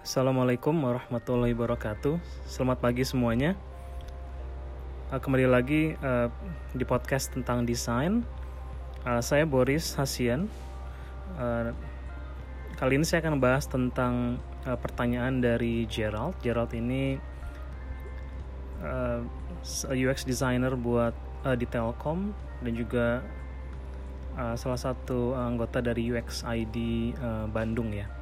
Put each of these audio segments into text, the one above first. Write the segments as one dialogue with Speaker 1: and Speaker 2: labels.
Speaker 1: Assalamualaikum warahmatullahi wabarakatuh. Selamat pagi semuanya. Uh, kembali lagi uh, di podcast tentang desain. Uh, saya Boris Hasian. Kali ini saya akan bahas tentang pertanyaan dari Gerald. Gerald ini UX designer buat uh, di Telkom dan juga salah satu anggota dari UX ID Bandung ya.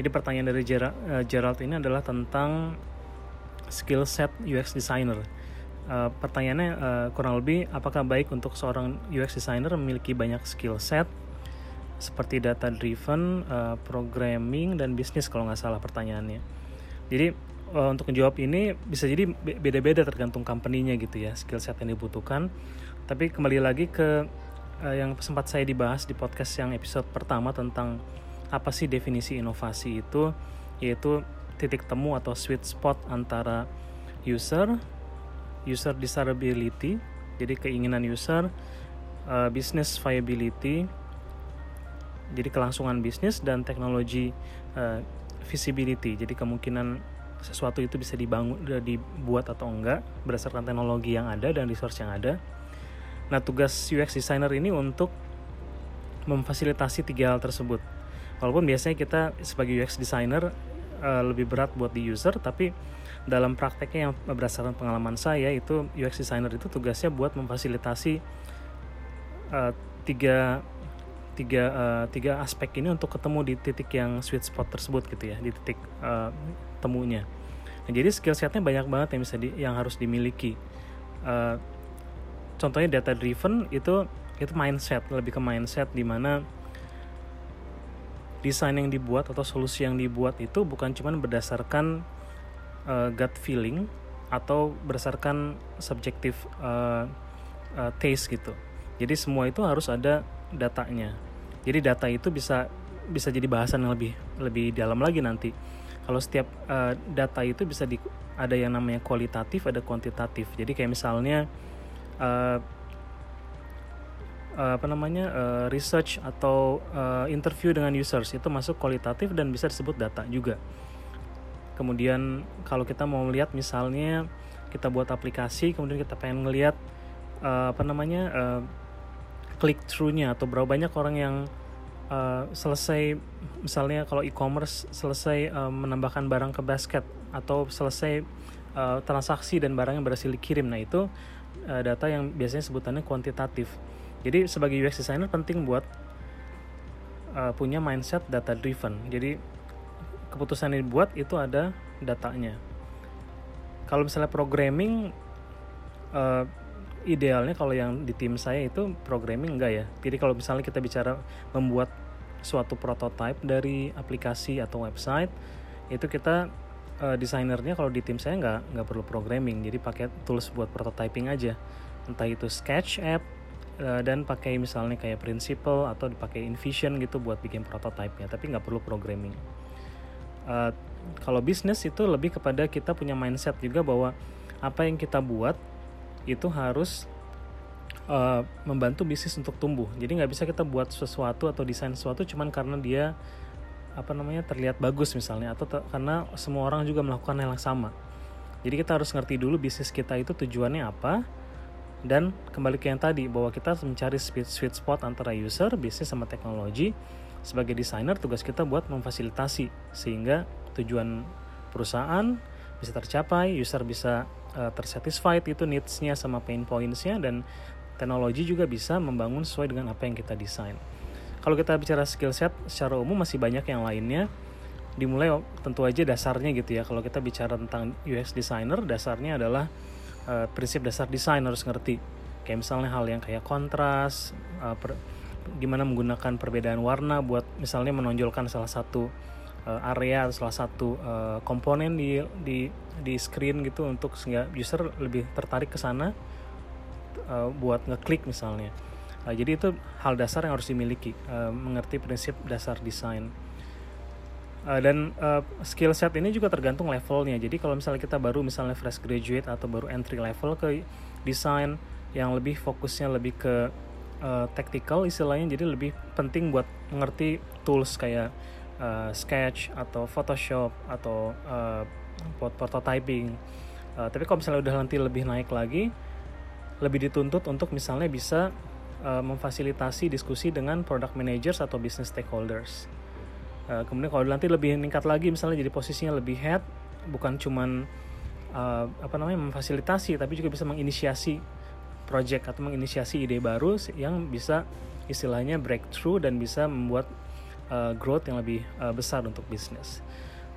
Speaker 1: Jadi pertanyaan dari Gerald, uh, Gerald ini adalah tentang skill set UX designer. Uh, pertanyaannya uh, kurang lebih apakah baik untuk seorang UX designer memiliki banyak skill set seperti data driven, uh, programming dan bisnis kalau nggak salah pertanyaannya. Jadi uh, untuk menjawab ini bisa jadi beda-beda tergantung company-nya gitu ya skill set yang dibutuhkan. Tapi kembali lagi ke uh, yang sempat saya dibahas di podcast yang episode pertama tentang apa sih definisi inovasi itu? Yaitu titik temu atau sweet spot antara user user desirability jadi keinginan user uh, business viability jadi kelangsungan bisnis dan teknologi uh, visibility. Jadi kemungkinan sesuatu itu bisa dibangun dibuat atau enggak berdasarkan teknologi yang ada dan resource yang ada. Nah tugas UX designer ini untuk memfasilitasi tiga hal tersebut walaupun biasanya kita sebagai UX designer uh, lebih berat buat di user tapi dalam prakteknya yang berdasarkan pengalaman saya itu UX designer itu tugasnya buat memfasilitasi uh, tiga tiga uh, tiga aspek ini untuk ketemu di titik yang sweet spot tersebut gitu ya di titik uh, temunya. Nah, jadi skill setnya banyak banget yang bisa di, yang harus dimiliki. Uh, contohnya data driven itu itu mindset lebih ke mindset di mana desain yang dibuat atau solusi yang dibuat itu bukan cuma berdasarkan uh, gut feeling atau berdasarkan subjektif uh, uh, taste gitu. Jadi semua itu harus ada datanya. Jadi data itu bisa bisa jadi bahasan yang lebih lebih dalam lagi nanti. Kalau setiap uh, data itu bisa di ada yang namanya kualitatif, ada kuantitatif. Jadi kayak misalnya uh, uh, apa namanya uh, research atau uh, interview dengan users itu masuk kualitatif dan bisa disebut data juga. Kemudian kalau kita mau melihat misalnya kita buat aplikasi, kemudian kita pengen ngelihat uh, apa namanya uh, click through-nya atau berapa banyak orang yang uh, selesai misalnya kalau e-commerce selesai uh, menambahkan barang ke basket atau selesai uh, transaksi dan barangnya berhasil dikirim. Nah itu uh, data yang biasanya sebutannya kuantitatif. Jadi sebagai UX designer penting buat uh, punya mindset data driven. Jadi keputusan yang dibuat itu ada datanya. Kalau misalnya programming uh, idealnya kalau yang di tim saya itu programming enggak ya. Jadi kalau misalnya kita bicara membuat suatu prototype dari aplikasi atau website itu kita uh, desainernya kalau di tim saya nggak nggak perlu programming jadi pakai tools buat prototyping aja entah itu Sketch app Eh, dan pakai misalnya kayak Principle atau dipakai InVision gitu buat bikin prototipe-nya tapi nggak perlu programming. Uh, kalau bisnis itu lebih kepada kita punya mindset juga bahwa apa yang kita buat itu harus uh, membantu bisnis untuk tumbuh. Jadi nggak bisa kita buat sesuatu atau desain sesuatu cuman karena dia apa namanya terlihat bagus misalnya atau karena semua orang juga melakukan hal yang sama. Jadi kita harus ngerti dulu bisnis kita itu tujuannya apa dan kembali ke yang tadi bahwa kita mencari sweet, spot antara user, bisnis sama teknologi. Sebagai desainer tugas kita buat memfasilitasi sehingga tujuan perusahaan bisa tercapai, user bisa uh, tersatisfied itu needs-nya sama pain points-nya dan teknologi juga bisa membangun sesuai dengan apa yang kita desain. Kalau kita bicara skill set secara umum masih banyak yang lainnya. Dimulai tentu aja dasarnya gitu ya. Kalau kita bicara tentang UX designer, dasarnya adalah uh, prinsip dasar desain harus ngerti. Kayak misalnya hal yang kayak kontras uh, per, gimana menggunakan perbedaan warna buat misalnya menonjolkan salah satu uh, area atau salah satu uh, komponen di di di screen gitu untuk sehingga user lebih tertarik ke sana uh, buat ngeklik misalnya. Uh, jadi itu hal dasar yang harus dimiliki uh, mengerti prinsip dasar desain Uh, dan uh, skill set ini juga tergantung levelnya. Jadi kalau misalnya kita baru misalnya fresh graduate atau baru entry level ke desain yang lebih fokusnya lebih ke uh, tactical istilahnya, jadi lebih penting buat mengerti tools kayak uh, Sketch atau Photoshop atau uh, prototyping. Uh, tapi kalau misalnya udah nanti lebih naik lagi, lebih dituntut untuk misalnya bisa uh, memfasilitasi diskusi dengan product managers atau business stakeholders. Uh, kemudian kalau nanti lebih meningkat lagi, misalnya jadi posisinya lebih head, bukan cuman uh, apa namanya memfasilitasi, tapi juga bisa menginisiasi project atau menginisiasi ide baru yang bisa istilahnya breakthrough dan bisa membuat uh, growth yang lebih uh, besar untuk bisnis.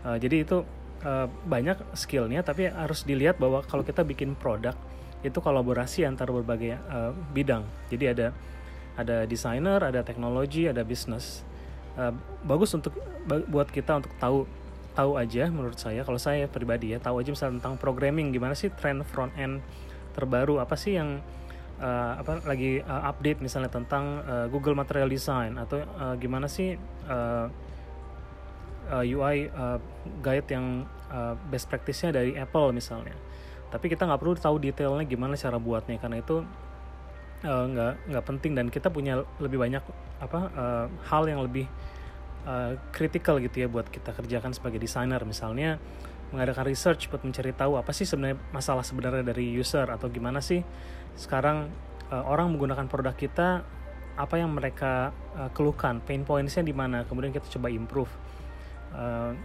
Speaker 1: Uh, jadi itu uh, banyak skillnya, tapi harus dilihat bahwa kalau kita bikin produk itu kolaborasi antara berbagai uh, bidang. Jadi ada ada desainer, ada teknologi, ada bisnis. Uh, bagus untuk buat kita untuk tahu tahu aja menurut saya. Kalau saya pribadi ya tahu aja misalnya tentang programming gimana sih tren front end terbaru? Apa sih yang uh, apa lagi uh, update misalnya tentang uh, Google Material Design? Atau uh, gimana sih uh, uh, UI uh, guide yang uh, best practice-nya dari Apple misalnya. Tapi kita nggak perlu tahu detailnya gimana cara buatnya karena itu uh, nggak penting dan kita punya lebih banyak apa uh, hal yang lebih kritikal uh, gitu ya buat kita kerjakan sebagai desainer. Misalnya mengadakan research buat mencari tahu apa sih sebenarnya masalah sebenarnya dari user atau gimana sih sekarang uh, orang menggunakan produk kita apa yang mereka uh, keluhkan pain pointsnya di mana kemudian kita coba improve uh,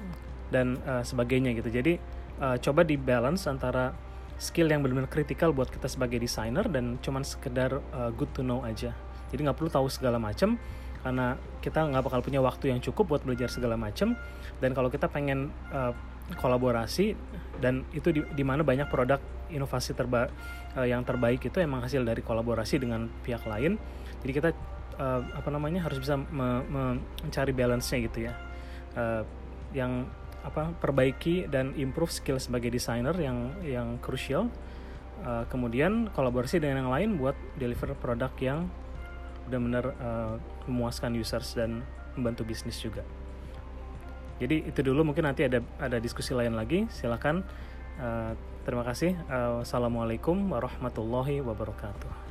Speaker 1: dan uh, sebagainya gitu. Jadi uh, coba di balance antara skill yang benar-benar kritikal buat kita sebagai desainer dan cuman sekedar uh, good to know aja. Jadi nggak perlu tahu segala macam karena kita nggak bakal punya waktu yang cukup buat belajar segala macam dan kalau kita pengen uh, kolaborasi dan itu di, di mana banyak produk inovasi terba uh, yang terbaik itu emang hasil dari kolaborasi dengan pihak lain. Jadi kita uh, apa namanya harus bisa me, me, mencari balance-nya gitu ya. Uh, yang apa perbaiki dan improve skill sebagai desainer yang yang krusial uh, kemudian kolaborasi dengan yang lain buat deliver produk yang benar-benar uh, memuaskan users dan membantu bisnis juga. Jadi itu dulu mungkin nanti ada ada diskusi lain lagi. Silakan uh, terima kasih. Uh, wassalamualaikum warahmatullahi wabarakatuh